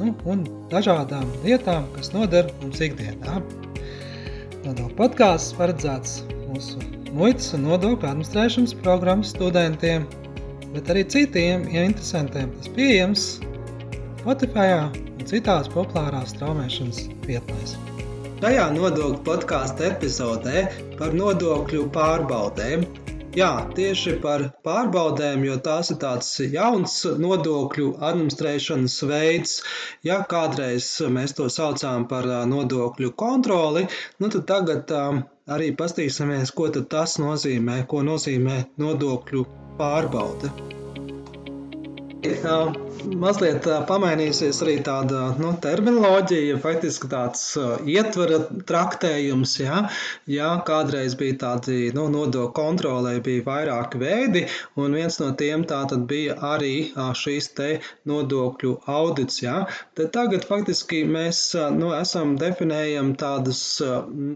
nu, un dažādām lietām, kas noder mums ikdienā. Nodokļu podkāsts paredzēts mūsu muitas un nodokļu administrēšanas programmas studentiem, bet arī citiem ja interesantiem. Tas pieejams Spotify un citās populārās straumēšanas vietnēs. Šajā nodokļu podkāstu epizodē par nodokļu pārbaudēm Jā, tieši par pārbaudēm, jo tās ir tāds jauns nodokļu administrēšanas veids. Ja kādreiz mēs to saucām par nodokļu kontroli, nu tad tagad arī pastīsimies, ko tas nozīmē, ko nozīmē nodokļu pārbaude mazliet pamainīsies arī tāda nu, terminoloģija, faktiski tāds ietvara traktējums. Ja, ja kādreiz bija tādi nu, nodokļu kontrolē, bija vairāki veidi, un viens no tiem bija arī šīs te nodokļu audits. Ja, tad tagad faktiski mēs nu, esam definējam tādus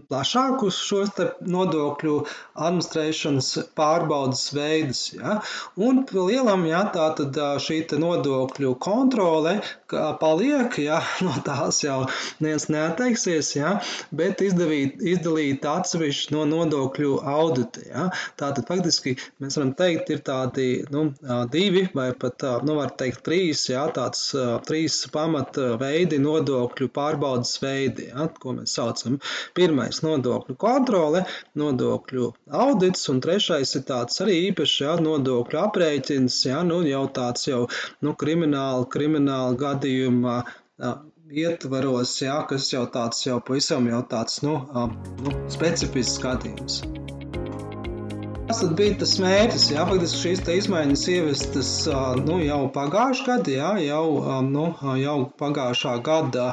plašākus šos nodokļu administrēšanas pārbaudas veidus. Ja, un lielam, ja, tā tad šī nodokļu nodokļu kontrole paliek, ja, no tās jau neviens neatteiksies, ja, bet izdevīt, izdalīt atsevišķi no nodokļu audita. Ja. Tātad faktiski mēs varam teikt, ir tādi nu, divi vai pat, nu, var teikt, trīs, ja, tāds trīs pamata veidi nodokļu pārbaudas veidi, ja, ko mēs saucam. Pirmais nodokļu kontrole, nodokļu audits, un trešais ir tāds arī īpašs ja, nodokļu aprēķins, ja, nu, jau tāds jau nu, krimināls krimināla, krimināla gadījuma ietvaros, jā, kas jau tāds jau pavisam jau tāds, nu, nu specifisks skatījums. Tas bija tas mērķis, jā, faktiski šīs izmaiņas ievestas nu, jau pagājušā gada, jā, jau, nu, jau pagājušā gada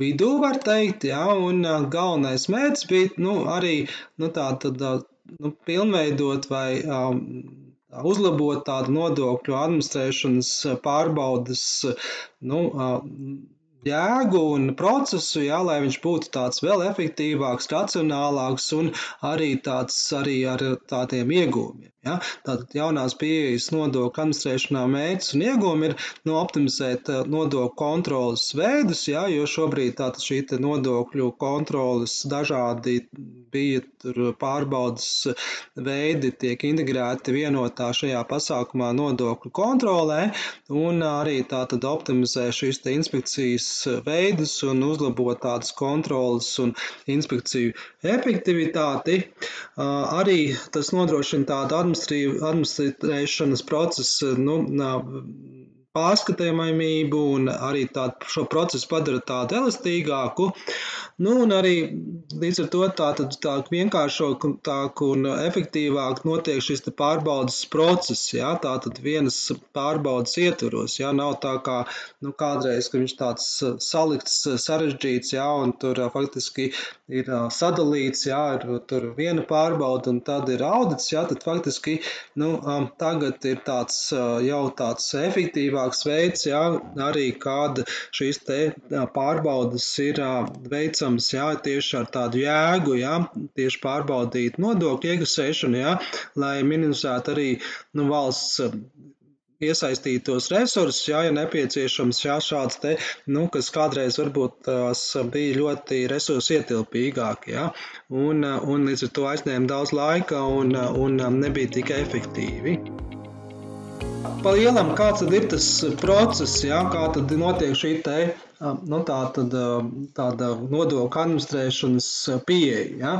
vidū, var teikt, jā, un galvenais mērķis bija nu, arī nu, tā, tad, nu, pilnveidot vai um, uzlabot tādu nodokļu administrēšanas pārbaudas nu, jēgu un procesu, jā, lai viņš būtu tāds vēl efektīvāks, racionālāks un arī tāds arī ar tādiem iegūmiem. Ja? Tātad jaunās pieejas nodokļu administrēšanā mērķis un iegūmi ir nu, optimizēt eh, nodokļu kontrolas veidus, ja? jo šobrīd tātad šī nodokļu kontrolas dažādi bija pārbaudas veidi tiek integrēti vienotā šajā pasākumā nodokļu kontrolē un arī tātad optimizē šīs inspekcijas veidus un uzlabot tādas kontrolas un inspekciju efektivitāti. Arī tas nodrošina tādu administrēšanas procesa nu, pārskatāmību un arī tādu šo procesu padara tādu elastīgāku. Nu, un arī līdz ar to tā, tad, tā vienkāršāk un efektīvāk notiek šis pārbaudas process. Ja? Tā tad vienas pārbaudas ietvaros. Ja? Nav tā kā nu, kādreiz, ka viņš tāds salikts, sarežģīts, ja? un tur faktiski ir sadalīts, ja? ir tur viena pārbauda un tad ir audits. Ja? Tad faktiski nu, tagad ir tāds jau tāds efektīvāks veids, ja? arī kāda šīs te pārbaudas ir veicama protams, jā, tieši ar tādu jēgu, jā, tieši pārbaudīt nodokļu iekasēšanu, jā, lai minimizētu arī nu, valsts iesaistītos resursus, jā, ja nepieciešams, jā, šāds te, nu, kas kādreiz varbūt tās bija ļoti resursu ietilpīgāk, jā, un, un līdz ar to aizņēma daudz laika un, un nebija tik efektīvi. Pa lielam, kāds ir tas process, jā, kā tad notiek šī te nu, tā tad, tāda nodokļu administrēšanas pieeja. Ja?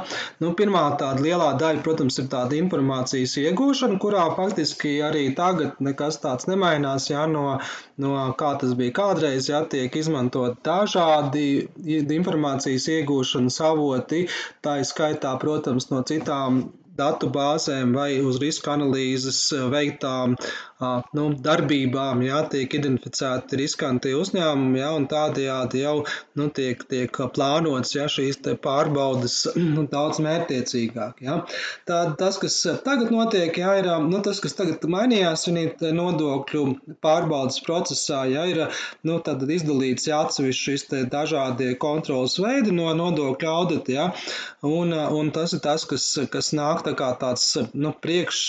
Nu, pirmā tāda lielā daļa, protams, ir tāda informācijas iegūšana, kurā faktiski arī tagad nekas tāds nemainās, ja? no, no kā tas bija kādreiz, ja tiek izmantot dažādi informācijas iegūšanas avoti, tā ir skaitā, protams, no citām datu bāzēm vai uz riska analīzes veiktām nu, darbībām, jā, tiek identificēti riskanti uzņēmumi, jā, un tādējādi jau nu, tiek, tiek plānots jā, šīs pārbaudas nu, daudz mērķiecīgāk. Jā. Tā, tas, kas tagad notiek, jā, ir nu, tas, kas tagad mainījās nodokļu pārbaudas procesā, jā, ir nu, izdalīts jā, atsevišķi šis dažādie kontrolas veidi no nodokļu audita, jā, un, un tas ir tas, kas, kas nāk tā kā tāds nu, priekš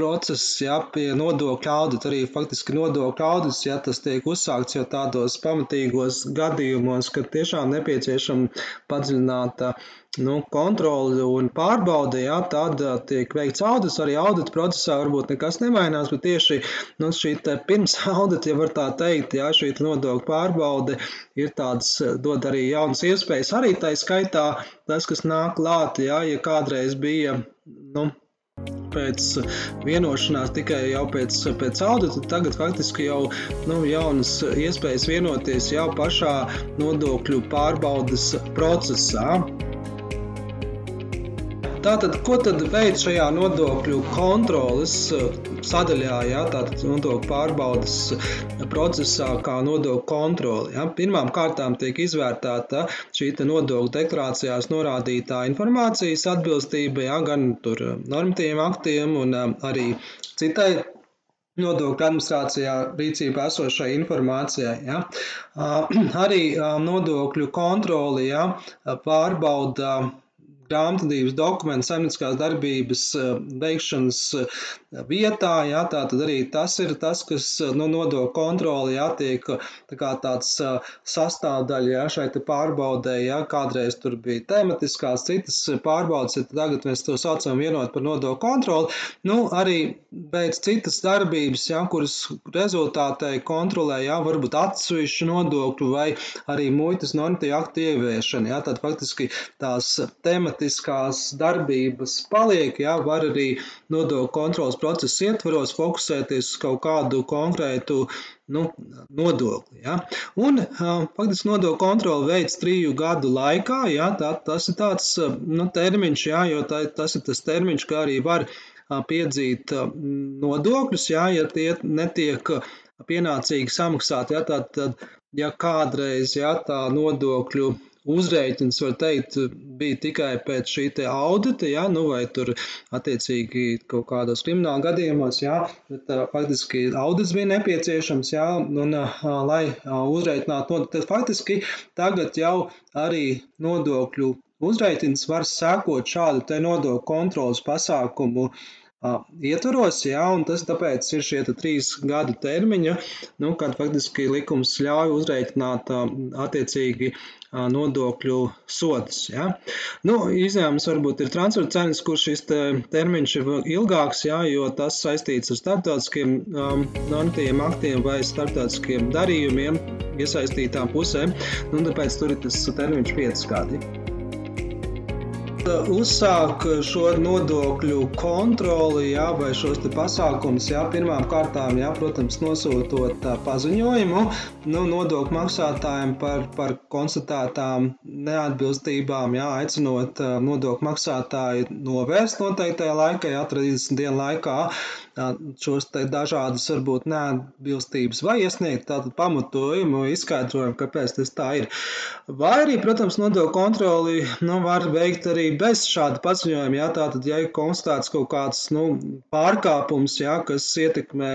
process, ja pie nodokļa audita, arī faktiski nodokļa audits, ja tas tiek uzsākts jau tādos pamatīgos gadījumos, kad tiešām nepieciešama padziļināta nu, kontroli un pārbaude, ja, tad tiek veikts audits. Arī audita procesā varbūt nekas nemainās, bet tieši nu, šī pirms audita, ja var tā teikt, ja šī nodokļu pārbaude ir tāds, dod arī jaunas iespējas. Arī tā skaitā tas, kas nāk klāt, ja, ja kādreiz bija, nu, pēc vienošanās tikai jau pēc, pēc audita, tagad faktiski jau nu, jaunas iespējas vienoties jau pašā nodokļu pārbaudas procesā. Tātad, ko tad veids šajā nodokļu kontrolas uh, sadaļā, ja, tātad nodokļu pārbaudas procesā, kā nodokļu kontroli? Ja? Pirmām kārtām tiek izvērtēta šī nodokļu deklarācijās norādītā informācijas atbilstība ja, gan normatīviem aktiem un arī citai nodokļu administrācijā rīcībā esošai informācijai. Ja. Arī nodokļu kontroli ja, pārbauda grāmatvedības dokumentu saimnieciskās darbības eh, veikšanas eh, vietā. Jā, tā tad arī tas ir tas, kas nu, nodokļu kontroli jātiek tā tāds sastāvdaļa jā, šai pārbaudē. Jā, kādreiz tur bija tematiskās, citas pārbaudas, ja tagad mēs to saucam vienot par nodokļu kontroli. Nu, arī beidz citas darbības, jā, kuras rezultātē kontrolē, jā, varbūt atsevišķu nodokļu vai arī muitas normatīvu aktu ieviešana. Jā, tad faktiski tās tematiskās tematiskās darbības paliek, jā, var arī nodokļu kontrolas procesa ietvaros fokusēties uz kaut kādu konkrētu nu, nodokli. Ja? Un faktiski nodokļu kontroli veids triju gadu laikā. Ja? Tā, tas ir tāds nu, termiņš, ja? jo tā, tas ir tas termiņš, kā arī var piedzīt nodokļus, ja, ja tie netiek pienācīgi samaksāti. Ja? Tad, tad, ja kādreiz ja, tā nodokļu uzreikins, var teikt, bija tikai pēc šī te audita, ja, nu vai tur attiecīgi kaut kādos krimināla gadījumos, ja, bet uh, faktiski audits bija nepieciešams, ja, un uh, lai uh, uzreikinātu, tad faktiski tagad jau arī nodokļu uzreikins var sekot šādu te nodokļu kontrolas pasākumu ietvaros, jā, un tas tāpēc ir šie trīs gadu termiņi, nu, kad faktiski likums ļauj uzreikināt attiecīgi nodokļu sodus. Ja? Nu, izņēmums varbūt ir transfer cenas, kur šis te termiņš ir ilgāks, ja, jo tas saistīts ar starptautiskiem um, normatīviem aktiem vai starptautiskiem darījumiem iesaistītām pusēm, nu, tāpēc tur ir tas termiņš 5 gadi uzsāk šo nodokļu kontroli, jā, vai šos pasākumus, pirmām kārtām, jā, protams, nosūtot paziņojumu nu, nodokļu maksātājiem par, par konstatētām neatbilstībām, jā, aicinot nodokļu maksātāju novērst noteiktajā laikā, jā, 30 dienu laikā šos dažādas, varbūt, neatbilstības vai iesniegt tādu pamatojumu, izskaidrojumu, kāpēc tas tā ir. Vai arī, protams, nodokļu kontroli nu, var veikt arī bez šāda paziņojuma. Jā, tātad, ja ir konstatēts kaut kāds nu, pārkāpums, jā, kas ietekmē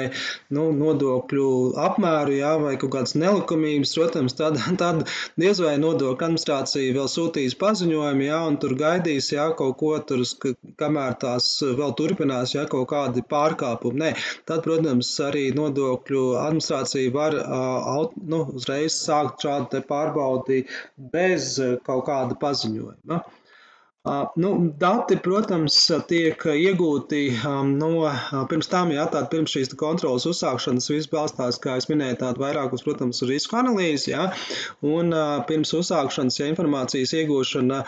nu, nodokļu apmēru jā, vai kaut kādas nelikumības, protams, tad, tad diez vai nodokļu administrācija vēl sūtīs paziņojumu, jā, un tur gaidīs jā, kaut ko tur, kamēr tās vēl turpinās, jā, kaut kādi pārkāpumi. Nē, tad, protams, arī nodokļu administrācija var nu, uzreiz sākt šādu pārbaudi bez kaut kāda paziņojuma. Nu, dati, protams, tiek iegūti no pirms tam, ja tāda pirms šīs kontrolas uzsākšanas viss balstās, kā es minēju, tāda vairāk uz, protams, risku analīzi, ja, un pirms uzsākšanas, ja informācijas iegūšana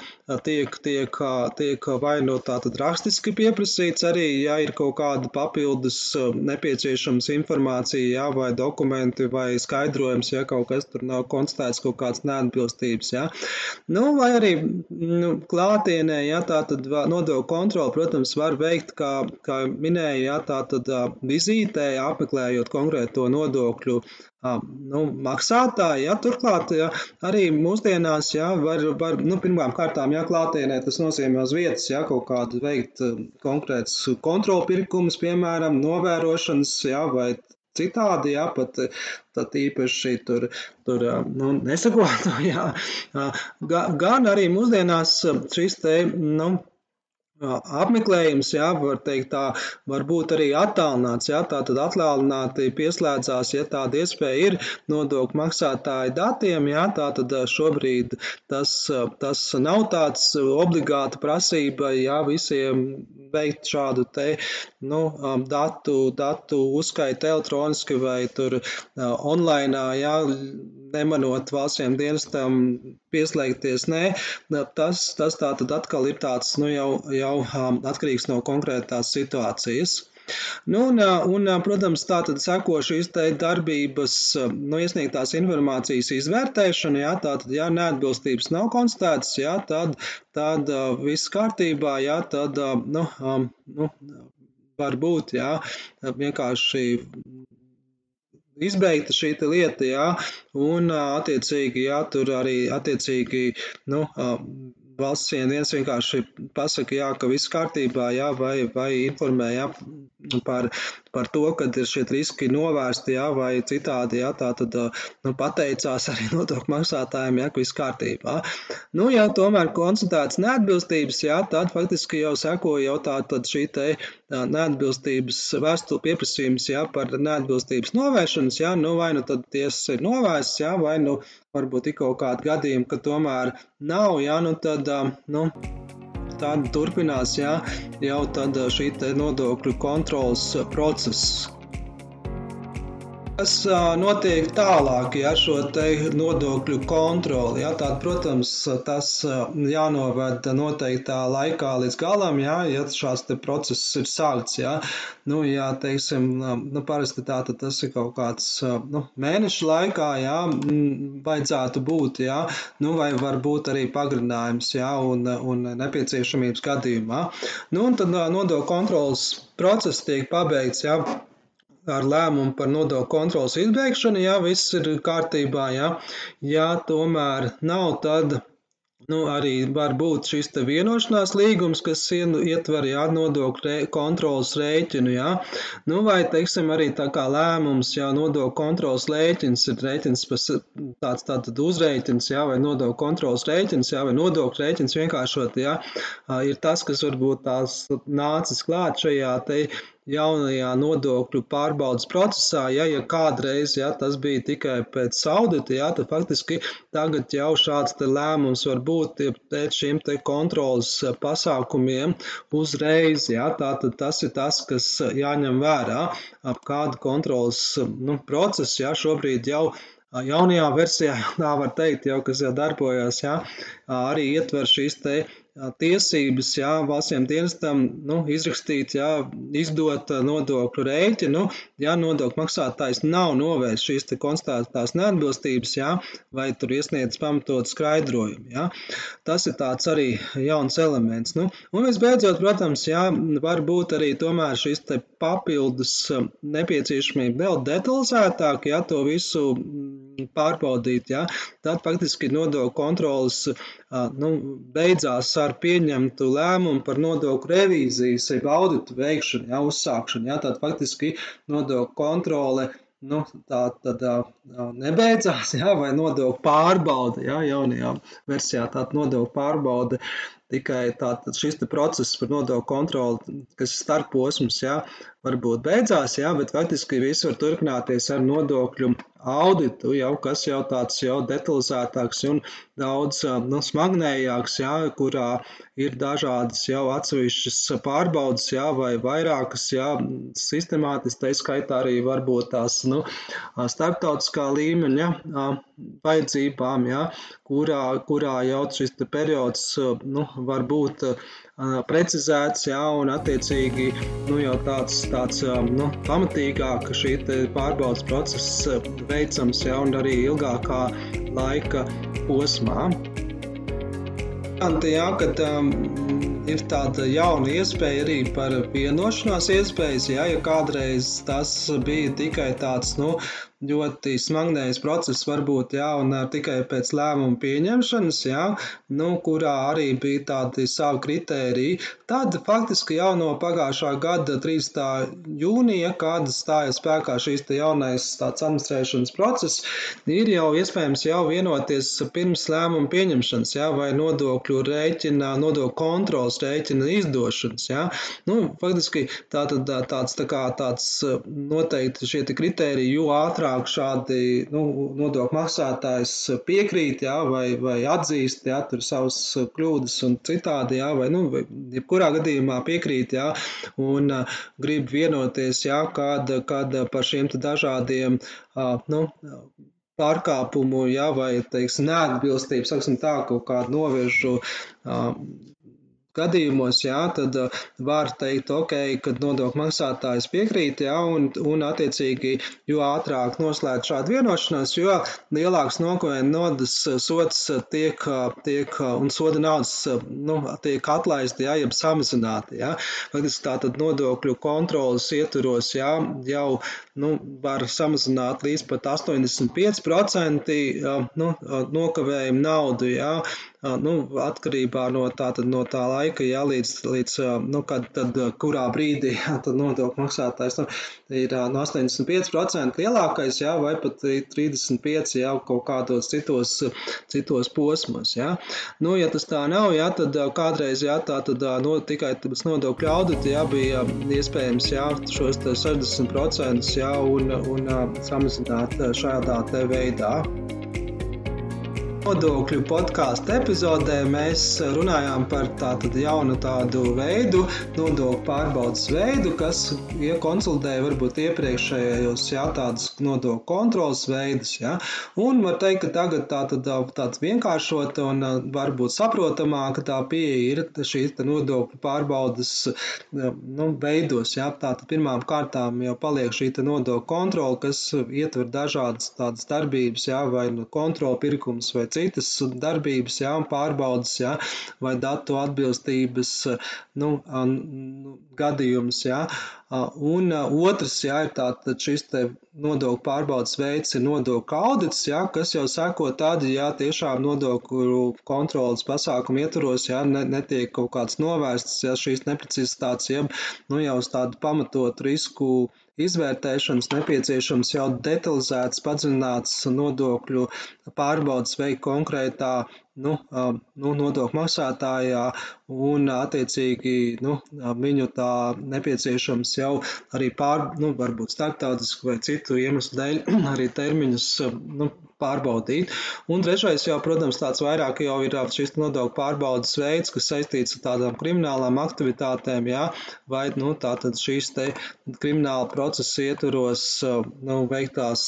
tiek, tiek, tiek vai no tātad rakstiski pieprasīts, arī, ja ir kaut kāda papildus nepieciešams informācija, ja, vai dokumenti, vai skaidrojums, ja kaut kas tur nav konstatēts, kaut kāds neatbilstības, ja, nu, vai arī nu, klātien nepieminēja, jā, tā tad nodokļu kontroli, protams, var veikt, kā, kā minēja, jā, tā tad vizītē, apmeklējot konkrēto nodokļu nu, maksātāji. Ja, turklāt ja, arī mūsdienās ja, var, var nu, pirmām kārtām ja, klātienē tas nozīmē uz vietas ja, kaut kādu veikt konkrēts kontrolpirkumus, piemēram, novērošanas ja, vai citādi, jā, pat tad īpaši tur, tur nu, nesakot, jā, gan arī mūsdienās šis te, nu, apmeklējums, jā, var teikt tā, var būt arī attālināts, jā, tā tad attālināti pieslēdzās, ja tāda iespēja ir nodokļu maksātāju datiem, jā, tā tad šobrīd tas, tas nav tāds obligāta prasība, jā, visiem veikt šādu te, nu, datu, datu uzskaitu elektroniski vai tur online, jā, nemanot valstsiem dienestam pieslēgties, nē, tas, tas tā tad atkal ir tāds, nu, jau, jau jau atkarīgs no konkrētās situācijas. Nu, un, un, protams, tā tad seko šīs darbības, nu, iesniegtās informācijas izvērtēšana, jā, tā tad, ja neatbilstības nav konstatētas, jā, tad, tad viss kārtībā, jā, tad, nu, nu, var būt, jā, vienkārši izbeigta šī lieta, jā, un attiecīgi, jā, tur arī attiecīgi, nu, valsts viens vienkārši pasaka, jā, ka viss kārtībā, jā, vai, vai informē jā, par, par to, ka ir šie riski novērsti, jā, vai citādi, jā, tā tad nu, pateicās arī nodokļu maksātājiem, jā, ka viss kārtībā. Nu, ja tomēr konstatēts neatbilstības, jā, tad faktiski jau seko jau tā tad šī te neatbilstības vēstule pieprasījums, jā, par neatbilstības novēršanas, jā, nu, vai nu tad tiesas ir novērsts, jā, vai nu varbūt ir kaut kādi gadījumi, ka tomēr nav, jā, nu tad, nu, tad turpinās, jā, jau tad šī nodokļu kontrolas process, Kas notiek tālāk ar ja, šo nodokļu kontroli? Ja, tad, protams, tas jānovada noteiktā laikā līdz galam, ja, ja šāds process ir sākts. Ja. Nu, ja, teiksim, nu, parasti tā, tas ir kaut kāds nu, mēnešu laikā, ja, vajadzētu būt, ja, nu, vai varbūt arī pagarinājums ja, un, un nepieciešamības gadījumā. Nu, un tad nodokļu kontrolas process tiek pabeigts. Ja, ar lēmumu par nodokļu kontrolas izbeigšanu, ja viss ir kārtībā, ja, ja tomēr nav, tad Nu, arī var būt šis vienošanās līgums, kas ietver jā, nodokļu kontrolas rēķinu. Jā. Nu, vai, teiksim, arī tā kā lēmums, ja nodokļu kontrolas rēķins ir rēķins, tāds tātad uzrēķins, jā, vai nodokļu kontrolas rēķins, jā, vai nodokļu rēķins vienkāršot, jā, ir tas, kas varbūt tās nācis klāt šajā te jaunajā nodokļu pārbaudas procesā, ja, ja kādreiz ja, tas bija tikai pēc audita, ja, tad faktiski tagad jau šāds lēmums var būt pēc šiem kontrolas pasākumiem uzreiz. Ja, tātad tas ir tas, kas jāņem vērā, ap kādu kontrolas nu, procesu ja, šobrīd jau jaunajā versijā, tā var teikt, jau kas jau darbojas, ja, arī ietver šīs te tiesības jā, valstsiem dienestam nu, izrakstīt, jā, izdot nodokļu rēķinu, ja nodokļu maksātājs nav novērst šīs konstatētās neatbilstības, jā, vai tur iesniedz pamatot skaidrojumu. Jā. Tas ir tāds arī jauns elements. Nu, un visbeidzot, protams, jā, var būt arī tomēr šis papildus nepieciešamība vēl detalizētāk, ja to visu pārbaudīt, ja, tad faktiski nodokļu kontrolas nu, beidzās ar pieņemtu lēmumu par nodokļu revīzijas, jeb auditu veikšanu, ja, uzsākšanu. Ja, tad faktiski nodokļu kontrole nu, tā tad nebeidzās, ja, vai nodokļu pārbaude, ja, jaunajā versijā tāda nodokļu pārbaude tikai tātad šis process par nodokļu kontroli, kas ir starposms, jā, varbūt beidzās, jā, bet faktiski viss var turpināties ar nodokļu auditu, jau, kas jau tāds jau detalizētāks un daudz nu, smagnējāks, jā, kurā ir dažādas jau atsevišķas pārbaudas, jā, vai vairākas, jā, sistemātiski, tā skaitā arī varbūt tās, nu, starptautiskā līmeņa vajadzībām, jā, kurā, kurā jau šis periods, nu, var būt precizēts, jā, un attiecīgi nu, jau tāds, tāds nu, pamatīgāk šī pārbaudas process veicams, jā, un arī ilgākā laika posmā. Jā, kad um, ir tāda jauna iespēja arī par vienošanās iespējas. Jā, ja kādreiz tas bija tikai tāds, nu, ļoti smagnējs process, varbūt, jā, un tikai pēc lēmuma pieņemšanas, jā, nu, kurā arī bija tādi savi kritēriji. Tad faktiski jau no pagājušā gada 3. jūnija, kad stājas spēkā šīs jaunais tāds administrēšanas process, ir jau iespējams jau vienoties pirms lēmuma pieņemšanas, jā, vai nodokļu rēķina, nodokļu kontrols rēķina izdošanas, jā. Nu, faktiski tā tad tāds, tā kā tāds noteikti šie kritēriji, jo ātrāk ātrāk šādi nu, nodokļu maksātājs piekrīt, jā, vai, vai atzīst jā, savas kļūdas un citādi, jā, vai nu, jebkurā gadījumā piekrīt jā, un grib vienoties, jā, kad, kad par šiem dažādiem nu, pārkāpumu, jā, vai teiksim, neatbilstību, saksim tā, kaut kādu novirzu uh, gadījumos, jā, tad uh, var teikt, ok, kad nodokļu maksātājs piekrīt, jā, un, un attiecīgi, jo ātrāk noslēgt šādu vienošanos, jo lielāks nokavējuma nodas uh, sots uh, tiek, tiek un soda naudas nu, tiek atlaisti, jā, jeb samazināti, jā. Faktiski tātad nodokļu kontrolas ietvaros, jā, jau, nu, var samazināt līdz pat 85% nu, nokavējumu naudu, jā, nu, atkarībā no tā, no tā laika, jā, līdz, līdz nu, kad, tad, kurā brīdī jā, nodokļu maksātājs nu, ir no 85% lielākais, jā, vai pat 35% jā, kaut kādos citos, citos posmos. Jā. Nu, ja tas tā nav, jā, tad kādreiz jā, tā tad no, tikai tas nodokļu auditi jā, bija iespējams jā, šos 60% jā, un, un samazināt šādā veidā. Nodokļu podkāstu epizodē mēs runājām par tādu jaunu tādu veidu, nodokļu pārbaudas veidu, kas iekonsultēja varbūt iepriekšējos jā, tādus nodokļu kontrolas veidus. Jā. Un var teikt, ka tagad tā tad tāds vienkāršota un varbūt saprotamāka tā pieeja ir šīs nodokļu pārbaudas nu, veidos. Jā. Tātad pirmām kārtām jau paliek šī nodokļu kontrola, kas ietver dažādas tādas darbības, jā, vai nu kontrola pirkums vai citas darbības, jā, un pārbaudas, jā, vai datu atbilstības nu, nu, gadījums, jā. Un otrs, jā, ir tātad šis te nodokļu pārbaudas veids ir nodokļu audits, jā, kas jau seko tad, ja tiešām nodokļu kontrolas pasākumu ietvaros, jā, ne, netiek kaut kāds novērsts, ja šīs neprecizitātes, jeb, nu, jau uz tādu pamatotu risku izvērtēšanas nepieciešams jau detalizēts, padziļināts nodokļu pārbaudas veikt konkrētā nu, nu, nodokļu maksātājā, un attiecīgi nu, viņu tā nepieciešams jau arī pār, nu, varbūt starptautisku vai citu iemeslu dēļ arī termiņus nu, pārbaudīt. Un trešais jau, protams, tāds vairāk jau ir šis nodokļu pārbaudas veids, kas saistīts ar tādām kriminālām aktivitātēm, jā, vai, nu, tātad šīs te krimināla procesa ietvaros, nu, veiktās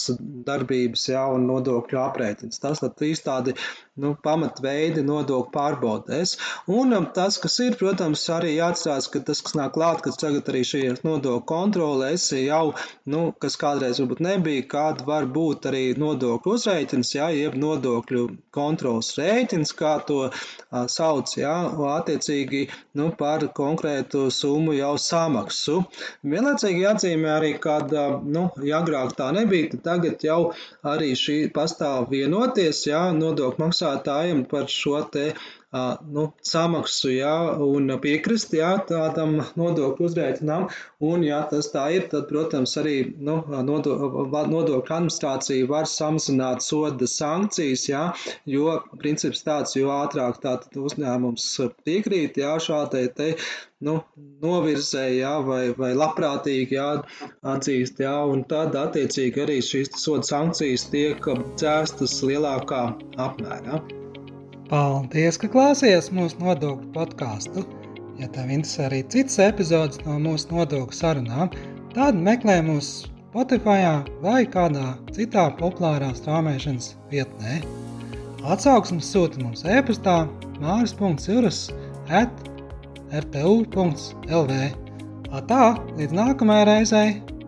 darbības, jā, un nodokļu aprēķins. Tas tad trīs tādi, nu, pamatveidi nodokļu pārbaudēs. Un tas, kas ir, protams, arī jāatcerās, ka tas, kas nāk klāt, kas tagad arī šī nodokļu kontrolēs, jau, nu, kas kādreiz varbūt nebija, kāda var būt arī nodokļu uzrēķina, rēķins, jā, jeb nodokļu kontrols rēķins, kā to a, sauc, jā, attiecīgi nu, par konkrētu summu jau samaksu. Vienlaicīgi jāatzīmē arī, ka, nu, ja agrāk tā nebija, tad tagad jau arī šī pastāv vienoties, jā, nodokļu maksātājiem par šo te nu, samaksu jā, un piekrist jā, tādam nodokļu uzrēķinām. Un, ja tas tā ir, tad, protams, arī nu, nodokļu administrācija var samazināt soda sankcijas, jā, jo princips tāds, jo ātrāk tātad uzņēmums piekrīt jā, šādai te nu, novirzēja, jā, vai, vai labprātīgi jā, atzīst, jā, un tad attiecīgi arī šīs soda sankcijas tiek cēstas lielākā apmērā. Paldies, ka klausījāties mūsu nodokļu podkāstu. Ja tev interesē arī citas epizodes no mūsu nodokļu sarunām, tad meklē mūs Spotify vai kādā citā populārā straumēšanas vietnē. Atsauksmes sūta mums e-pastā māris.cirus at rtu.lv. Tā, līdz nākamajai reizei!